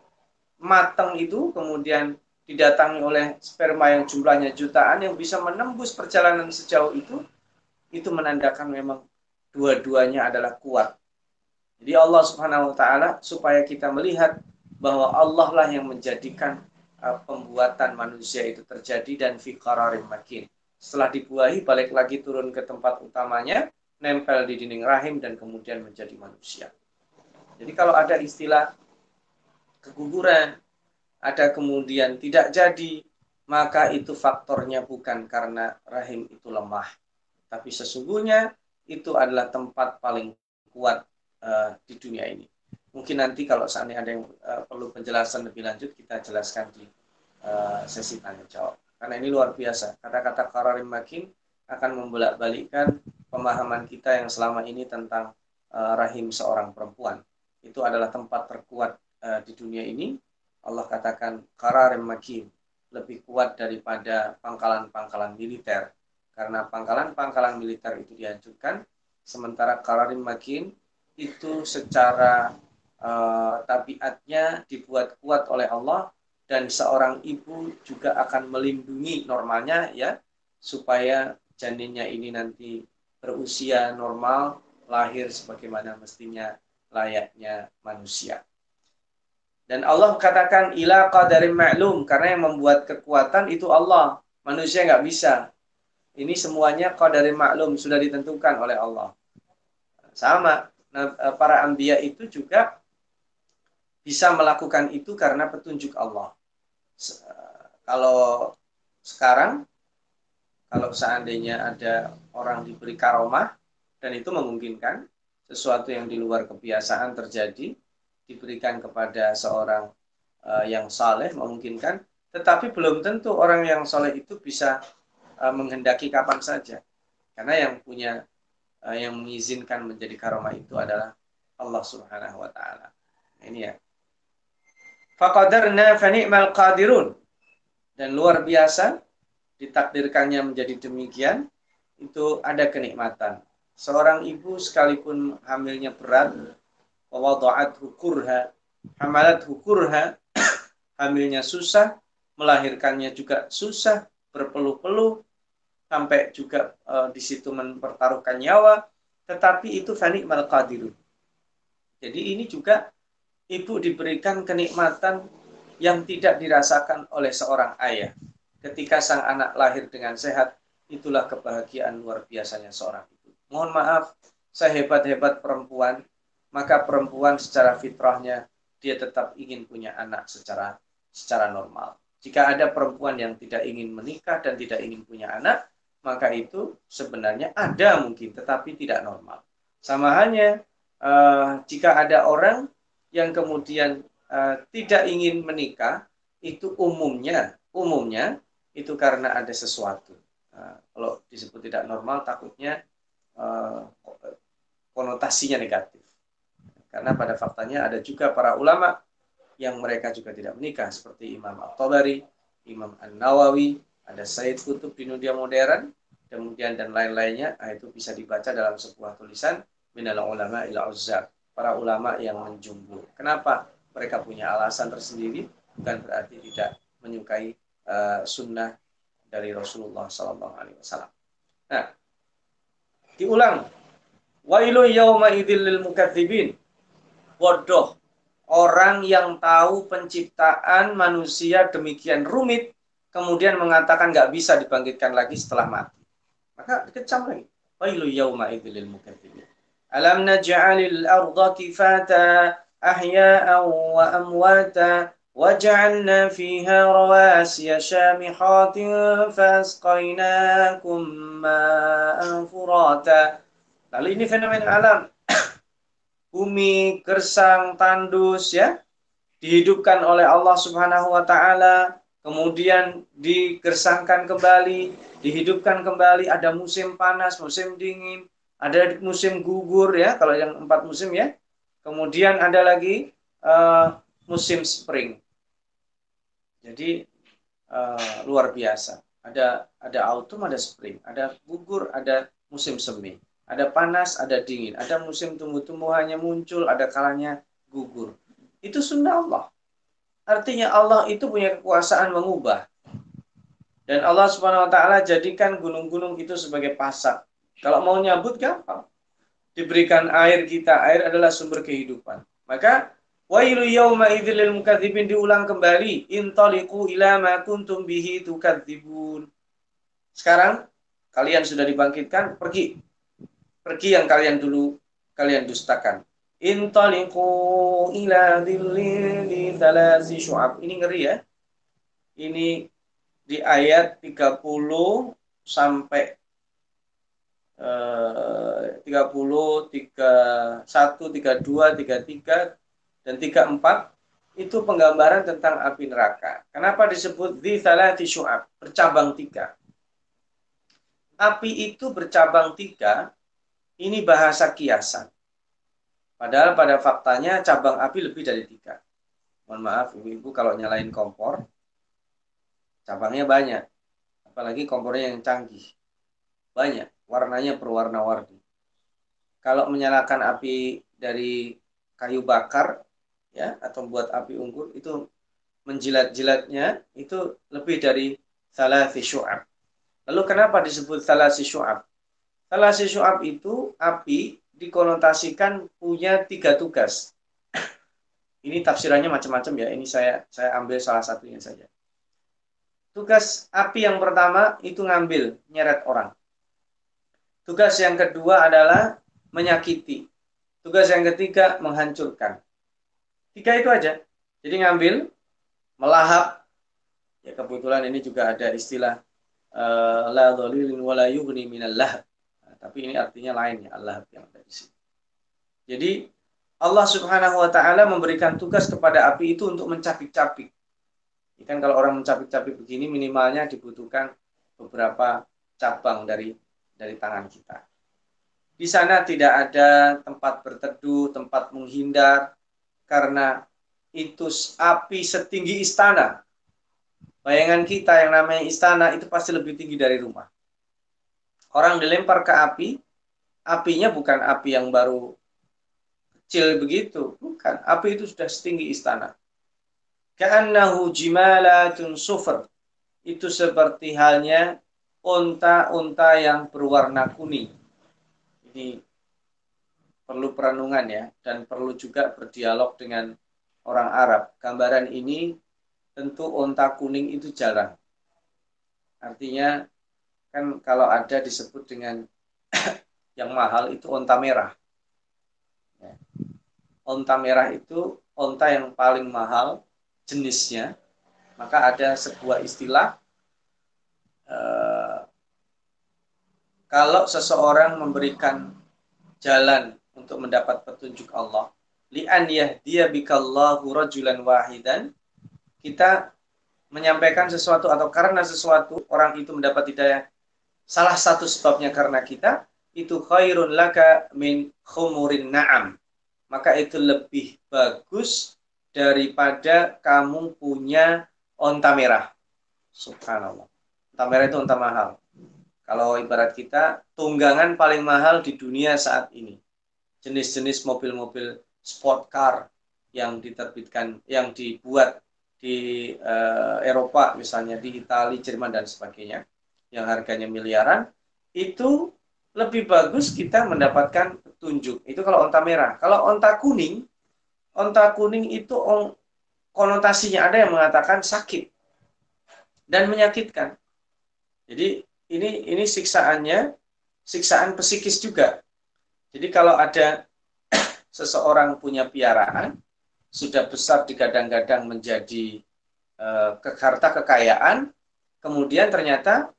Speaker 3: matang itu kemudian didatangi oleh sperma yang jumlahnya jutaan yang bisa menembus perjalanan sejauh itu, itu menandakan memang dua-duanya adalah kuat. Jadi Allah Subhanahu wa taala supaya kita melihat bahwa Allah lah yang menjadikan uh, pembuatan manusia itu terjadi dan fi makin. Setelah dibuahi balik lagi turun ke tempat utamanya, nempel di dinding rahim dan kemudian menjadi manusia. Jadi kalau ada istilah keguguran, ada kemudian tidak jadi, maka itu faktornya bukan karena rahim itu lemah. Tapi sesungguhnya itu adalah tempat paling kuat uh, di dunia ini. Mungkin nanti kalau seandainya ada yang uh, perlu penjelasan lebih lanjut, kita jelaskan di uh, sesi tanya jawab. Karena ini luar biasa. Kata-kata kararim makin akan membolak-balikkan pemahaman kita yang selama ini tentang uh, rahim seorang perempuan. Itu adalah tempat terkuat uh, di dunia ini Allah katakan kararim makin lebih kuat daripada pangkalan-pangkalan militer karena pangkalan-pangkalan militer itu dihancurkan sementara kararim makin itu secara uh, tabiatnya dibuat kuat oleh Allah dan seorang ibu juga akan melindungi normalnya ya supaya janinnya ini nanti berusia normal lahir sebagaimana mestinya layaknya manusia. Dan Allah katakan ila qadarin ma'lum karena yang membuat kekuatan itu Allah. Manusia nggak bisa. Ini semuanya qadarin ma'lum sudah ditentukan oleh Allah. Sama nah, eh, para anbiya itu juga bisa melakukan itu karena petunjuk Allah. Eh, kalau sekarang kalau seandainya ada orang diberi karomah dan itu memungkinkan sesuatu yang di luar kebiasaan terjadi, diberikan kepada seorang uh, yang saleh memungkinkan, tetapi belum tentu orang yang saleh itu bisa uh, menghendaki kapan saja. Karena yang punya uh, yang mengizinkan menjadi karomah itu adalah Allah Subhanahu wa taala. Ini ya. Faqadarna fa ni'mal qadirun. Dan luar biasa ditakdirkannya menjadi demikian itu ada kenikmatan. Seorang ibu sekalipun hamilnya berat wawada'at hukurha hamalat hukurha hamilnya susah melahirkannya juga susah berpeluh-peluh sampai juga e, di situ mempertaruhkan nyawa tetapi itu fani mal qadirun jadi ini juga ibu diberikan kenikmatan yang tidak dirasakan oleh seorang ayah. Ketika sang anak lahir dengan sehat, itulah kebahagiaan luar biasanya seorang ibu. Mohon maaf, saya hebat-hebat perempuan, maka perempuan secara fitrahnya dia tetap ingin punya anak secara secara normal. Jika ada perempuan yang tidak ingin menikah dan tidak ingin punya anak, maka itu sebenarnya ada mungkin, tetapi tidak normal. Sama halnya uh, jika ada orang yang kemudian uh, tidak ingin menikah, itu umumnya, umumnya itu karena ada sesuatu. Uh, kalau disebut tidak normal, takutnya uh, konotasinya negatif. Karena pada faktanya ada juga para ulama yang mereka juga tidak menikah seperti Imam Al-Tabari, Imam An-Nawawi, ada Said Kutub di dunia modern, kemudian dan lain-lainnya, nah, itu bisa dibaca dalam sebuah tulisan minal ulama ila uzzar, para ulama yang menjumbo. Kenapa? Mereka punya alasan tersendiri, bukan berarti tidak menyukai uh, sunnah dari Rasulullah Sallallahu Alaihi Wasallam. Nah, diulang. Wailu yauma idzil lil mukadzibin. Bodoh orang yang tahu penciptaan manusia demikian rumit, kemudian mengatakan nggak bisa dibangkitkan lagi setelah mati. Maka dikecam lagi. Wailu yauma idzil mukadzibin. Alam naj'alil arda kifata ahya'an wa amwata وجعلنا فيها رواسي شامخات فأسقيناكم ماء فراتا Lalu ini fenomena alam bumi gersang tandus ya dihidupkan oleh Allah Subhanahu wa taala kemudian digersangkan kembali dihidupkan kembali ada musim panas musim dingin ada musim gugur ya kalau yang empat musim ya kemudian ada lagi uh, musim spring jadi uh, luar biasa ada ada autumn ada spring ada gugur ada musim semi ada panas, ada dingin. Ada musim tumbuh-tumbuhannya muncul, ada kalanya gugur. Itu sunnah Allah. Artinya Allah itu punya kekuasaan mengubah. Dan Allah Subhanahu wa taala jadikan gunung-gunung itu sebagai pasak. Kalau mau nyabut gampang. Diberikan air kita, air adalah sumber kehidupan. Maka wailu yauma idzil mukadzibin diulang kembali, intaliqu ila ma kuntum bihi tukadzibun. Sekarang kalian sudah dibangkitkan, pergi pergi yang kalian dulu kalian dustakan. Intaliqu ila dhilli thalasi syu'ab. Ini ngeri ya. Ini di ayat 30 sampai uh, 30, 31, 32, 33 dan 34 itu penggambaran tentang api neraka. Kenapa disebut di thalati syu'ab? Bercabang tiga. Api itu bercabang tiga ini bahasa kiasan. Padahal pada faktanya cabang api lebih dari tiga. Mohon maaf ibu-ibu kalau nyalain kompor, cabangnya banyak. Apalagi kompornya yang canggih. Banyak, warnanya berwarna-warni. Kalau menyalakan api dari kayu bakar, ya atau buat api unggun itu menjilat-jilatnya itu lebih dari salah syu'ab. Lalu kenapa disebut salah syu'ab? Salasi syu'ab itu api dikonotasikan punya tiga tugas. Ini tafsirannya macam-macam ya. Ini saya saya ambil salah satunya saja. Tugas api yang pertama itu ngambil, nyeret orang. Tugas yang kedua adalah menyakiti. Tugas yang ketiga menghancurkan. Tiga itu aja. Jadi ngambil, melahap. Ya kebetulan ini juga ada istilah uh, la dhalilin wa la yughni minal lahab tapi ini artinya lain ya Allah yang ada di sini. Jadi Allah Subhanahu wa taala memberikan tugas kepada api itu untuk mencapik-capik. Kan kalau orang mencapik-capik begini minimalnya dibutuhkan beberapa cabang dari dari tangan kita. Di sana tidak ada tempat berteduh, tempat menghindar karena itu api setinggi istana. Bayangan kita yang namanya istana itu pasti lebih tinggi dari rumah. Orang dilempar ke api, apinya bukan api yang baru kecil begitu. Bukan. Api itu sudah setinggi istana. Ka'annahu jimalatun sufr. Itu seperti halnya unta-unta yang berwarna kuning. Ini perlu perenungan ya. Dan perlu juga berdialog dengan orang Arab. Gambaran ini tentu onta kuning itu jarang. Artinya kan kalau ada disebut dengan yang mahal itu onta merah. Ya. Onta merah itu onta yang paling mahal jenisnya. Maka ada sebuah istilah eh, kalau seseorang memberikan jalan untuk mendapat petunjuk Allah, li'an yahdiya bikallahu rajulan wahidan, kita menyampaikan sesuatu atau karena sesuatu orang itu mendapat hidayah salah satu sebabnya karena kita itu khairun laka min khumurin na'am. Maka itu lebih bagus daripada kamu punya onta merah. Subhanallah. Onta merah itu onta mahal. Kalau ibarat kita tunggangan paling mahal di dunia saat ini. Jenis-jenis mobil-mobil sport car yang diterbitkan yang dibuat di uh, Eropa misalnya di Italia, Jerman dan sebagainya yang harganya miliaran itu lebih bagus kita mendapatkan petunjuk. Itu kalau onta merah. Kalau onta kuning, onta kuning itu on, konotasinya ada yang mengatakan sakit dan menyakitkan. Jadi ini ini siksaannya siksaan psikis juga. Jadi kalau ada seseorang punya piaraan sudah besar digadang-gadang menjadi harta kekayaan, kemudian ternyata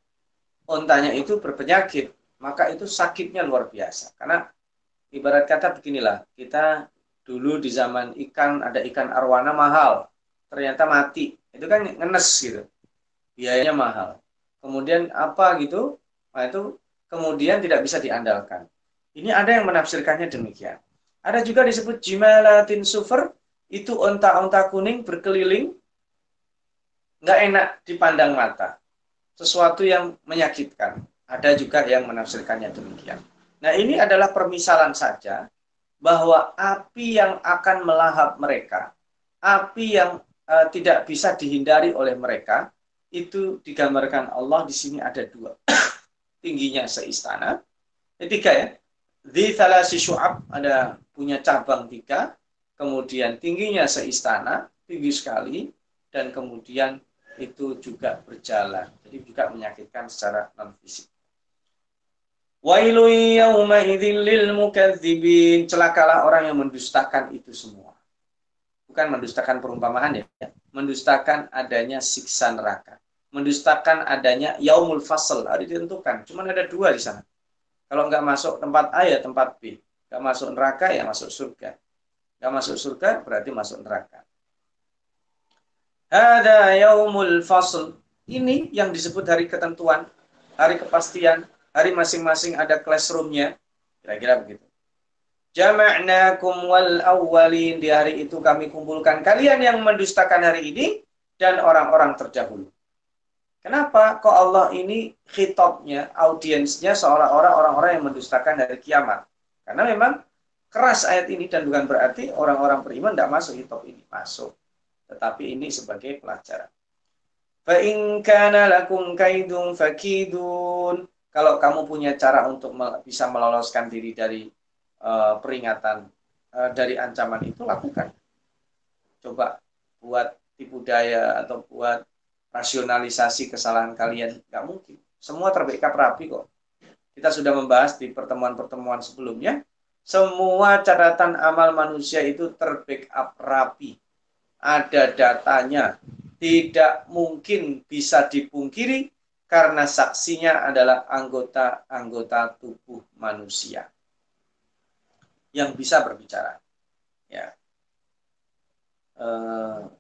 Speaker 3: ontanya itu berpenyakit, maka itu sakitnya luar biasa. Karena ibarat kata beginilah, kita dulu di zaman ikan ada ikan arwana mahal, ternyata mati, itu kan ngenes gitu, biayanya mahal. Kemudian apa gitu, nah itu kemudian tidak bisa diandalkan. Ini ada yang menafsirkannya demikian. Ada juga disebut jimalatin super, itu onta-onta kuning berkeliling, nggak enak dipandang mata. Sesuatu yang menyakitkan. Ada juga yang menafsirkannya demikian. Nah ini adalah permisalan saja bahwa api yang akan melahap mereka, api yang uh, tidak bisa dihindari oleh mereka, itu digambarkan Allah di sini ada dua. Tingginya seistana. Ketiga ya. Di thalasi syu'ab ada punya cabang tiga kemudian tingginya seistana, tinggi sekali, dan kemudian itu juga berjalan. Jadi juga menyakitkan secara non fisik. Wailu yawma lil mukadzibin. Celakalah orang yang mendustakan itu semua. Bukan mendustakan perumpamaan ya, mendustakan adanya siksa neraka. Mendustakan adanya yaumul fasl, ada ditentukan. Cuman ada dua di sana. Kalau nggak masuk tempat A ya tempat B. Nggak masuk neraka ya masuk surga. Gak masuk surga berarti masuk neraka. Ada yaumul fasl. Ini yang disebut hari ketentuan, hari kepastian, hari masing-masing ada classroomnya. Kira-kira begitu. Jama'nakum wal awwalin. Di hari itu kami kumpulkan kalian yang mendustakan hari ini dan orang-orang terdahulu. Kenapa kok Allah ini khitabnya, audiensnya seolah-olah orang-orang yang mendustakan dari kiamat? Karena memang keras ayat ini dan bukan berarti orang-orang beriman tidak masuk hitop ini masuk tetapi ini sebagai pelajaran. Fa in kana lakum kaidun fakidun. Kalau kamu punya cara untuk bisa meloloskan diri dari uh, peringatan uh, dari ancaman itu lakukan. Coba buat tipu daya atau buat rasionalisasi kesalahan kalian. Nggak mungkin. Semua terbackup rapi kok. Kita sudah membahas di pertemuan-pertemuan sebelumnya semua catatan amal manusia itu terbackup rapi. Ada datanya. Tidak mungkin bisa dipungkiri karena saksinya adalah anggota-anggota tubuh manusia yang bisa berbicara. Ya. Uh,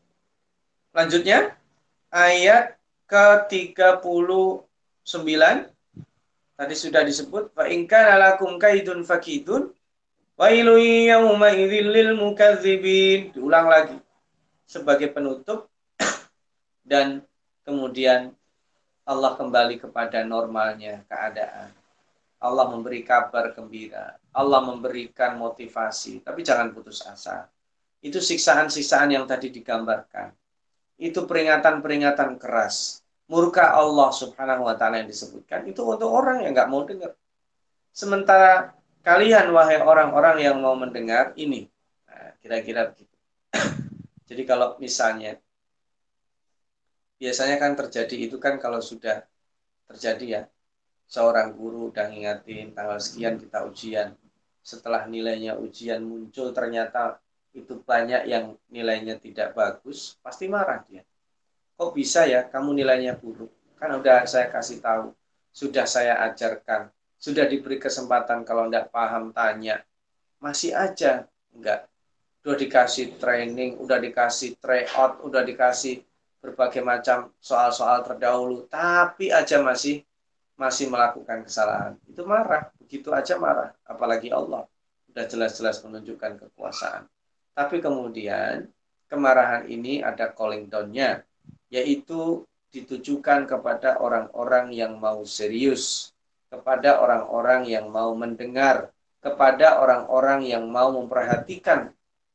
Speaker 3: lanjutnya ayat ke-39 tadi sudah disebut fa in kana lakum kaidun fakidun Wailu yawma lil mukadzibin. Diulang lagi sebagai penutup dan kemudian Allah kembali kepada normalnya keadaan. Allah memberi kabar gembira. Allah memberikan motivasi. Tapi jangan putus asa. Itu siksaan-siksaan yang tadi digambarkan. Itu peringatan-peringatan keras. Murka Allah subhanahu wa ta'ala yang disebutkan. Itu untuk orang yang nggak mau dengar. Sementara Kalian wahai orang-orang yang mau mendengar ini. Nah, kira-kira begitu. Jadi kalau misalnya biasanya kan terjadi itu kan kalau sudah terjadi ya seorang guru udah ngingatin tanggal sekian kita ujian. Setelah nilainya ujian muncul ternyata itu banyak yang nilainya tidak bagus pasti marah dia. Kok bisa ya kamu nilainya buruk? Kan udah saya kasih tahu sudah saya ajarkan sudah diberi kesempatan kalau tidak paham tanya masih aja enggak udah dikasih training udah dikasih tryout udah dikasih berbagai macam soal-soal terdahulu, tapi aja masih masih melakukan kesalahan. Itu marah, begitu aja marah. Apalagi Allah sudah jelas-jelas menunjukkan kekuasaan. Tapi kemudian kemarahan ini ada calling down-nya, yaitu ditujukan kepada orang-orang yang mau serius, kepada orang-orang yang mau mendengar, kepada orang-orang yang mau memperhatikan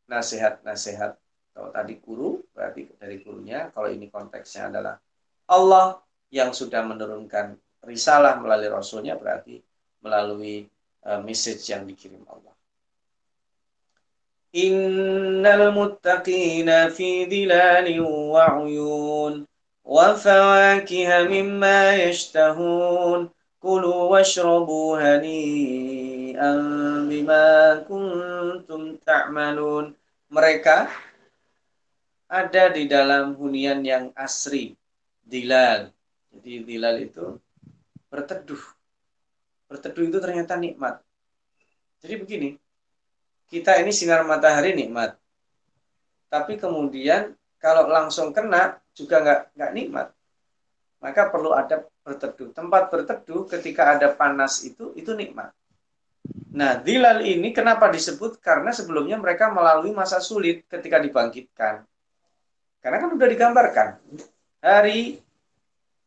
Speaker 3: nasihat-nasihat kalau tadi guru, berarti dari gurunya. Kalau ini konteksnya adalah Allah yang sudah menurunkan risalah melalui Rasulnya, berarti melalui uh, message yang dikirim Allah. Innal muttaqina fi dhilalin wa wa mimma yashtahun kulu washrabu hani'an bima kuntum ta'malun mereka ada di dalam hunian yang asri, dilal. Jadi dilal itu berteduh. Berteduh itu ternyata nikmat. Jadi begini, kita ini sinar matahari nikmat. Tapi kemudian kalau langsung kena juga nggak nggak nikmat. Maka perlu ada berteduh. Tempat berteduh ketika ada panas itu itu nikmat. Nah, dilal ini kenapa disebut? Karena sebelumnya mereka melalui masa sulit ketika dibangkitkan. Karena kan sudah digambarkan. Hari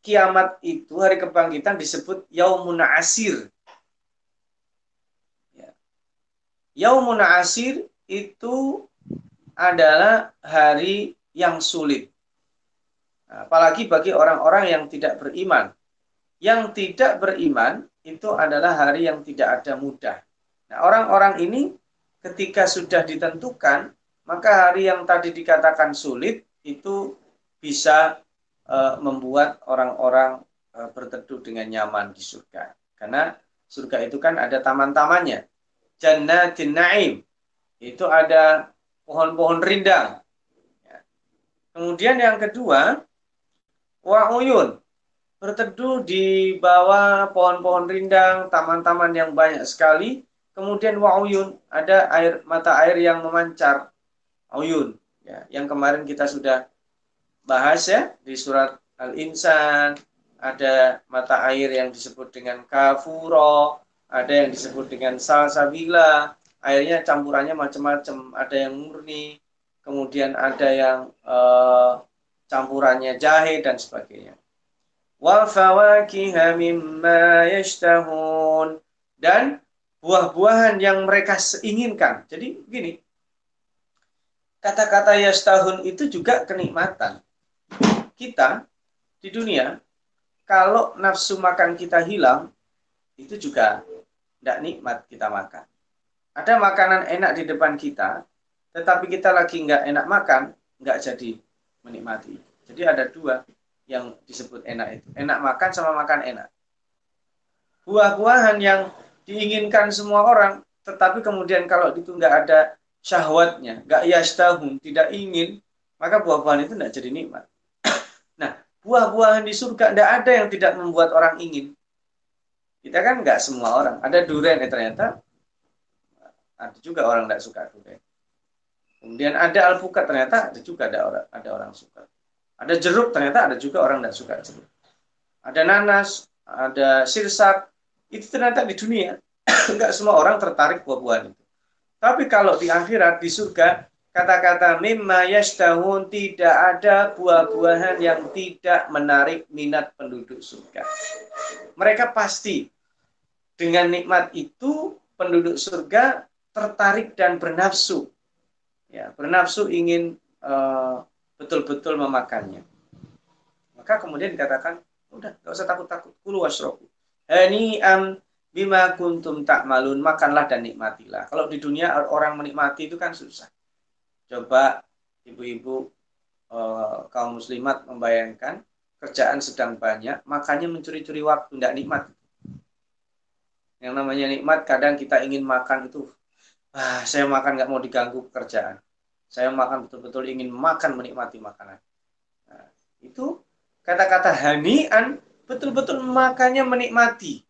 Speaker 3: kiamat itu, hari kebangkitan disebut Yaumun Asir. Ya. Yaumun Asir itu adalah hari yang sulit. Apalagi bagi orang-orang yang tidak beriman. Yang tidak beriman itu adalah hari yang tidak ada mudah. Nah, orang-orang ini ketika sudah ditentukan, maka hari yang tadi dikatakan sulit itu bisa uh, membuat orang-orang uh, berteduh dengan nyaman di surga. Karena surga itu kan ada taman-tamannya. Jannatin Naim. Itu ada pohon-pohon rindang. Ya. Kemudian yang kedua, wa'uyun. Berteduh di bawah pohon-pohon rindang, taman-taman yang banyak sekali. Kemudian wa'uyun, ada air mata air yang memancar. Uyun ya, yang kemarin kita sudah bahas ya di surat Al-Insan ada mata air yang disebut dengan kafuro ada yang disebut dengan salsabila airnya campurannya macam-macam ada yang murni kemudian ada yang uh, campurannya jahe dan sebagainya wa fawakiha dan buah-buahan yang mereka inginkan jadi begini kata-kata ya setahun itu juga kenikmatan. Kita di dunia, kalau nafsu makan kita hilang, itu juga tidak nikmat kita makan. Ada makanan enak di depan kita, tetapi kita lagi nggak enak makan, nggak jadi menikmati. Jadi ada dua yang disebut enak itu. Enak makan sama makan enak. Buah-buahan yang diinginkan semua orang, tetapi kemudian kalau itu nggak ada syahwatnya, gak yastahun, tidak ingin, maka buah-buahan itu tidak jadi nikmat. nah, buah-buahan di surga tidak ada yang tidak membuat orang ingin. Kita kan nggak semua orang. Ada durian ya ternyata ada juga orang tidak suka durian. Kemudian ada alpukat ternyata ada juga ada orang ada orang suka. Ada jeruk ternyata ada juga orang tidak suka jeruk. Ada nanas, ada sirsak, itu ternyata di dunia nggak semua orang tertarik buah-buahan itu. Tapi kalau di akhirat, di surga, kata-kata mimma yashtahun tidak ada buah-buahan yang tidak menarik minat penduduk surga. Mereka pasti dengan nikmat itu penduduk surga tertarik dan bernafsu. Ya, bernafsu ingin uh, betul-betul memakannya. Maka kemudian dikatakan, udah, gak usah takut-takut, kulu wasrobu. Hani am Bima kuntum tak malun, makanlah dan nikmatilah. Kalau di dunia orang menikmati itu kan susah. Coba ibu-ibu eh, kaum muslimat membayangkan kerjaan sedang banyak, makanya mencuri-curi waktu, tidak nikmat. Yang namanya nikmat, kadang kita ingin makan itu, ah, saya makan nggak mau diganggu pekerjaan. Saya makan betul-betul ingin makan menikmati makanan. Nah, itu kata-kata hanian betul-betul makannya menikmati.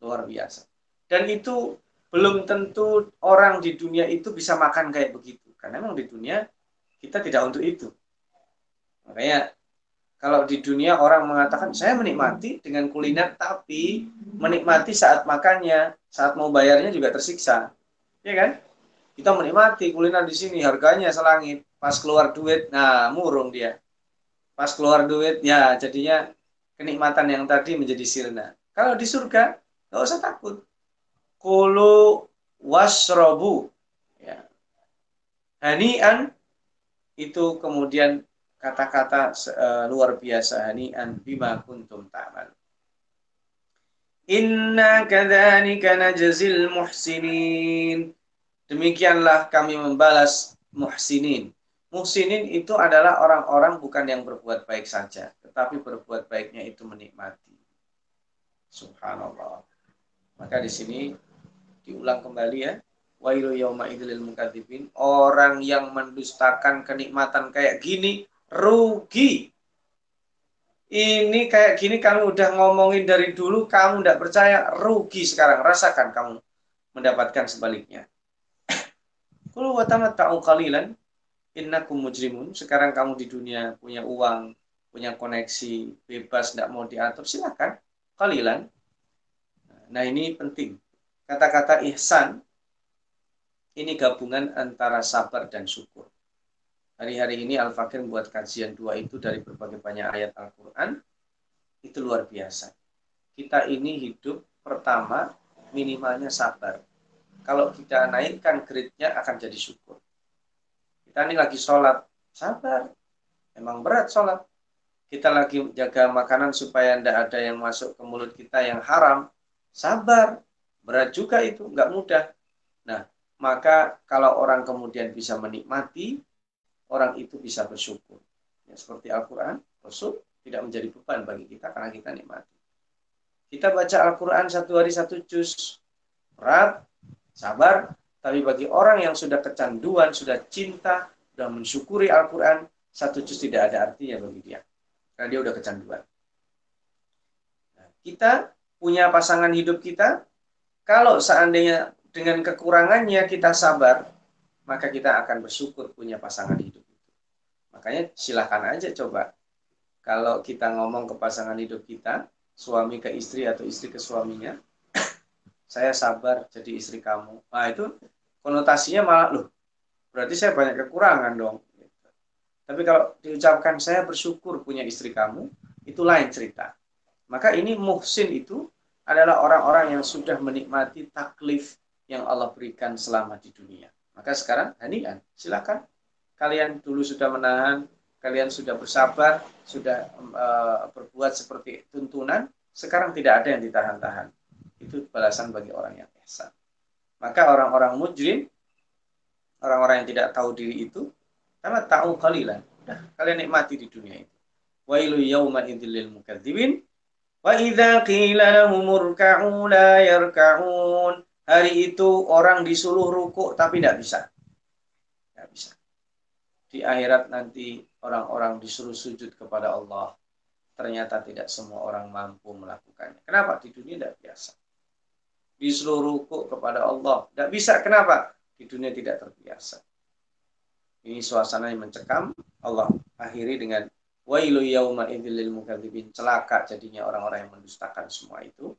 Speaker 3: Luar biasa. Dan itu belum tentu orang di dunia itu bisa makan kayak begitu. Karena memang di dunia kita tidak untuk itu. Makanya kalau di dunia orang mengatakan saya menikmati dengan kuliner tapi menikmati saat makannya, saat mau bayarnya juga tersiksa. Ya kan? Kita menikmati kuliner di sini harganya selangit, pas keluar duit, nah murung dia. Pas keluar duit, ya jadinya kenikmatan yang tadi menjadi sirna. Kalau di surga, nggak usah takut. Kulu wasrobu. Ya. Hanian itu kemudian kata-kata uh, luar biasa hani'an bima kuntum ta'mal. Inna kadzalika najzil muhsinin. Demikianlah kami membalas muhsinin. Muhsinin itu adalah orang-orang bukan yang berbuat baik saja, tetapi berbuat baiknya itu menikmati. Subhanallah. Maka di sini diulang kembali ya. Wailu idzil mukadzibin. Orang yang mendustakan kenikmatan kayak gini rugi. Ini kayak gini kamu udah ngomongin dari dulu, kamu tidak percaya, rugi sekarang. Rasakan kamu mendapatkan sebaliknya. Kalau watamat ta'u kalilan, innakum mujrimun. Sekarang kamu di dunia punya uang, punya koneksi, bebas, tidak mau diatur, silakan. Kalilan. Nah ini penting. Kata-kata ihsan, ini gabungan antara sabar dan syukur. Hari-hari ini Al-Fakir membuat kajian dua itu dari berbagai banyak ayat Al-Quran. Itu luar biasa. Kita ini hidup pertama minimalnya sabar. Kalau kita naikkan grade-nya akan jadi syukur. Kita ini lagi sholat, sabar. Emang berat sholat. Kita lagi jaga makanan supaya tidak ada yang masuk ke mulut kita yang haram. Sabar. Berat juga itu, nggak mudah. Nah, maka kalau orang kemudian bisa menikmati, orang itu bisa bersyukur. Ya, seperti Al-Quran, Rasul tidak menjadi beban bagi kita karena kita nikmati. Kita baca Al-Quran satu hari satu juz, berat, sabar, tapi bagi orang yang sudah kecanduan, sudah cinta, sudah mensyukuri Al-Quran, satu juz tidak ada artinya bagi dia. Karena dia sudah kecanduan. Nah, kita punya pasangan hidup kita, kalau seandainya dengan kekurangannya kita sabar, maka kita akan bersyukur punya pasangan hidup. Makanya silahkan aja coba. Kalau kita ngomong ke pasangan hidup kita, suami ke istri atau istri ke suaminya, saya sabar jadi istri kamu. Nah itu konotasinya malah loh, berarti saya banyak kekurangan dong. Tapi kalau diucapkan saya bersyukur punya istri kamu, itu lain cerita. Maka ini muhsin itu adalah orang-orang yang sudah menikmati taklif yang Allah berikan selama di dunia. Maka sekarang hanian, silakan. Kalian dulu sudah menahan, kalian sudah bersabar, sudah uh, berbuat seperti tuntunan, sekarang tidak ada yang ditahan-tahan. Itu balasan bagi orang yang ihsan. Maka orang-orang mujrim, orang-orang yang tidak tahu diri itu, karena tahu kalian, udah kalian nikmati di dunia itu. Wailu yawma idzil mukadzibin wa idza qila lahum urka'u la yarka'un hari itu orang disuruh rukuk tapi tidak bisa. Tidak bisa. Di akhirat nanti orang-orang disuruh sujud kepada Allah. Ternyata tidak semua orang mampu melakukannya. Kenapa? Di dunia tidak biasa. Disuruh rukuk kepada Allah. Tidak bisa. Kenapa? Di dunia tidak terbiasa. Ini suasana yang mencekam. Allah akhiri dengan wailu yauma idzil mukadzibin celaka jadinya orang-orang yang mendustakan semua itu.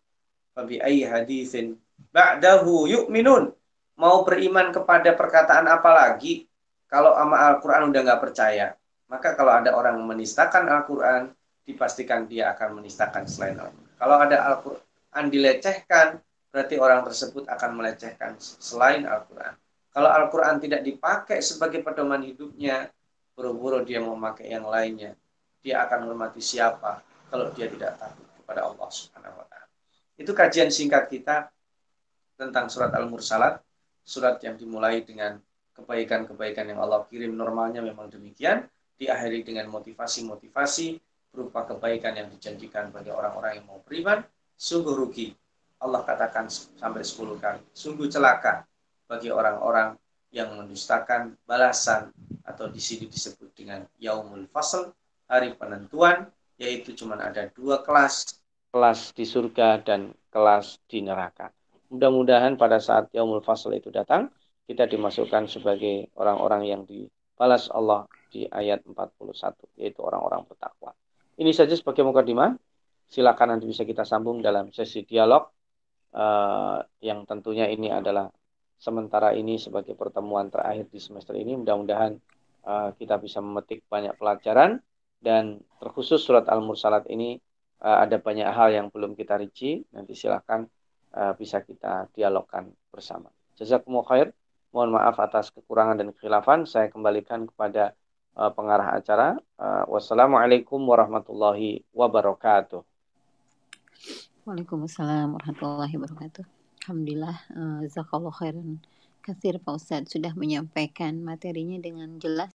Speaker 3: Fabi ayyi haditsin ba'dahu yu'minun. Mau beriman kepada perkataan apa lagi? Kalau sama Al-Quran udah nggak percaya. Maka kalau ada orang menistakan Al-Quran, dipastikan dia akan menistakan selain Al-Quran. Kalau ada Al-Quran dilecehkan, berarti orang tersebut akan melecehkan selain Al-Quran. Kalau Al-Quran tidak dipakai sebagai pedoman hidupnya, buru-buru dia mau memakai yang lainnya. Dia akan menghormati siapa kalau dia tidak takut kepada Allah Subhanahu wa taala. Itu kajian singkat kita tentang surat Al-Mursalat, surat yang dimulai dengan kebaikan-kebaikan yang Allah kirim normalnya memang demikian, diakhiri dengan motivasi-motivasi berupa kebaikan yang dijanjikan bagi orang-orang yang mau beriman, sungguh rugi. Allah katakan sampai 10 kali, sungguh celaka bagi orang-orang yang mendustakan balasan atau di sini disebut dengan yaumul fasl, hari penentuan, yaitu cuma ada dua kelas, kelas di surga dan kelas di neraka. Mudah-mudahan pada saat yaumul fasl itu datang, kita dimasukkan sebagai orang-orang yang dibalas Allah di ayat 41 yaitu orang-orang bertakwa. Ini saja sebagai mukadimah. Silakan nanti bisa kita sambung dalam sesi dialog uh, yang tentunya ini adalah sementara ini sebagai pertemuan terakhir di semester ini. Mudah-mudahan uh, kita bisa memetik banyak pelajaran dan terkhusus surat Al-Mursalat ini uh, ada banyak hal yang belum kita rinci. Nanti silakan uh, bisa kita dialogkan bersama. Jazakumullah khair. Mohon maaf atas kekurangan dan kekhilafan. Saya kembalikan kepada uh, pengarah acara. Uh, wassalamualaikum warahmatullahi wabarakatuh.
Speaker 1: Waalaikumsalam warahmatullahi wabarakatuh. Alhamdulillah, uh, zakallah khairan kasir Pak Ustadz sudah menyampaikan materinya dengan jelas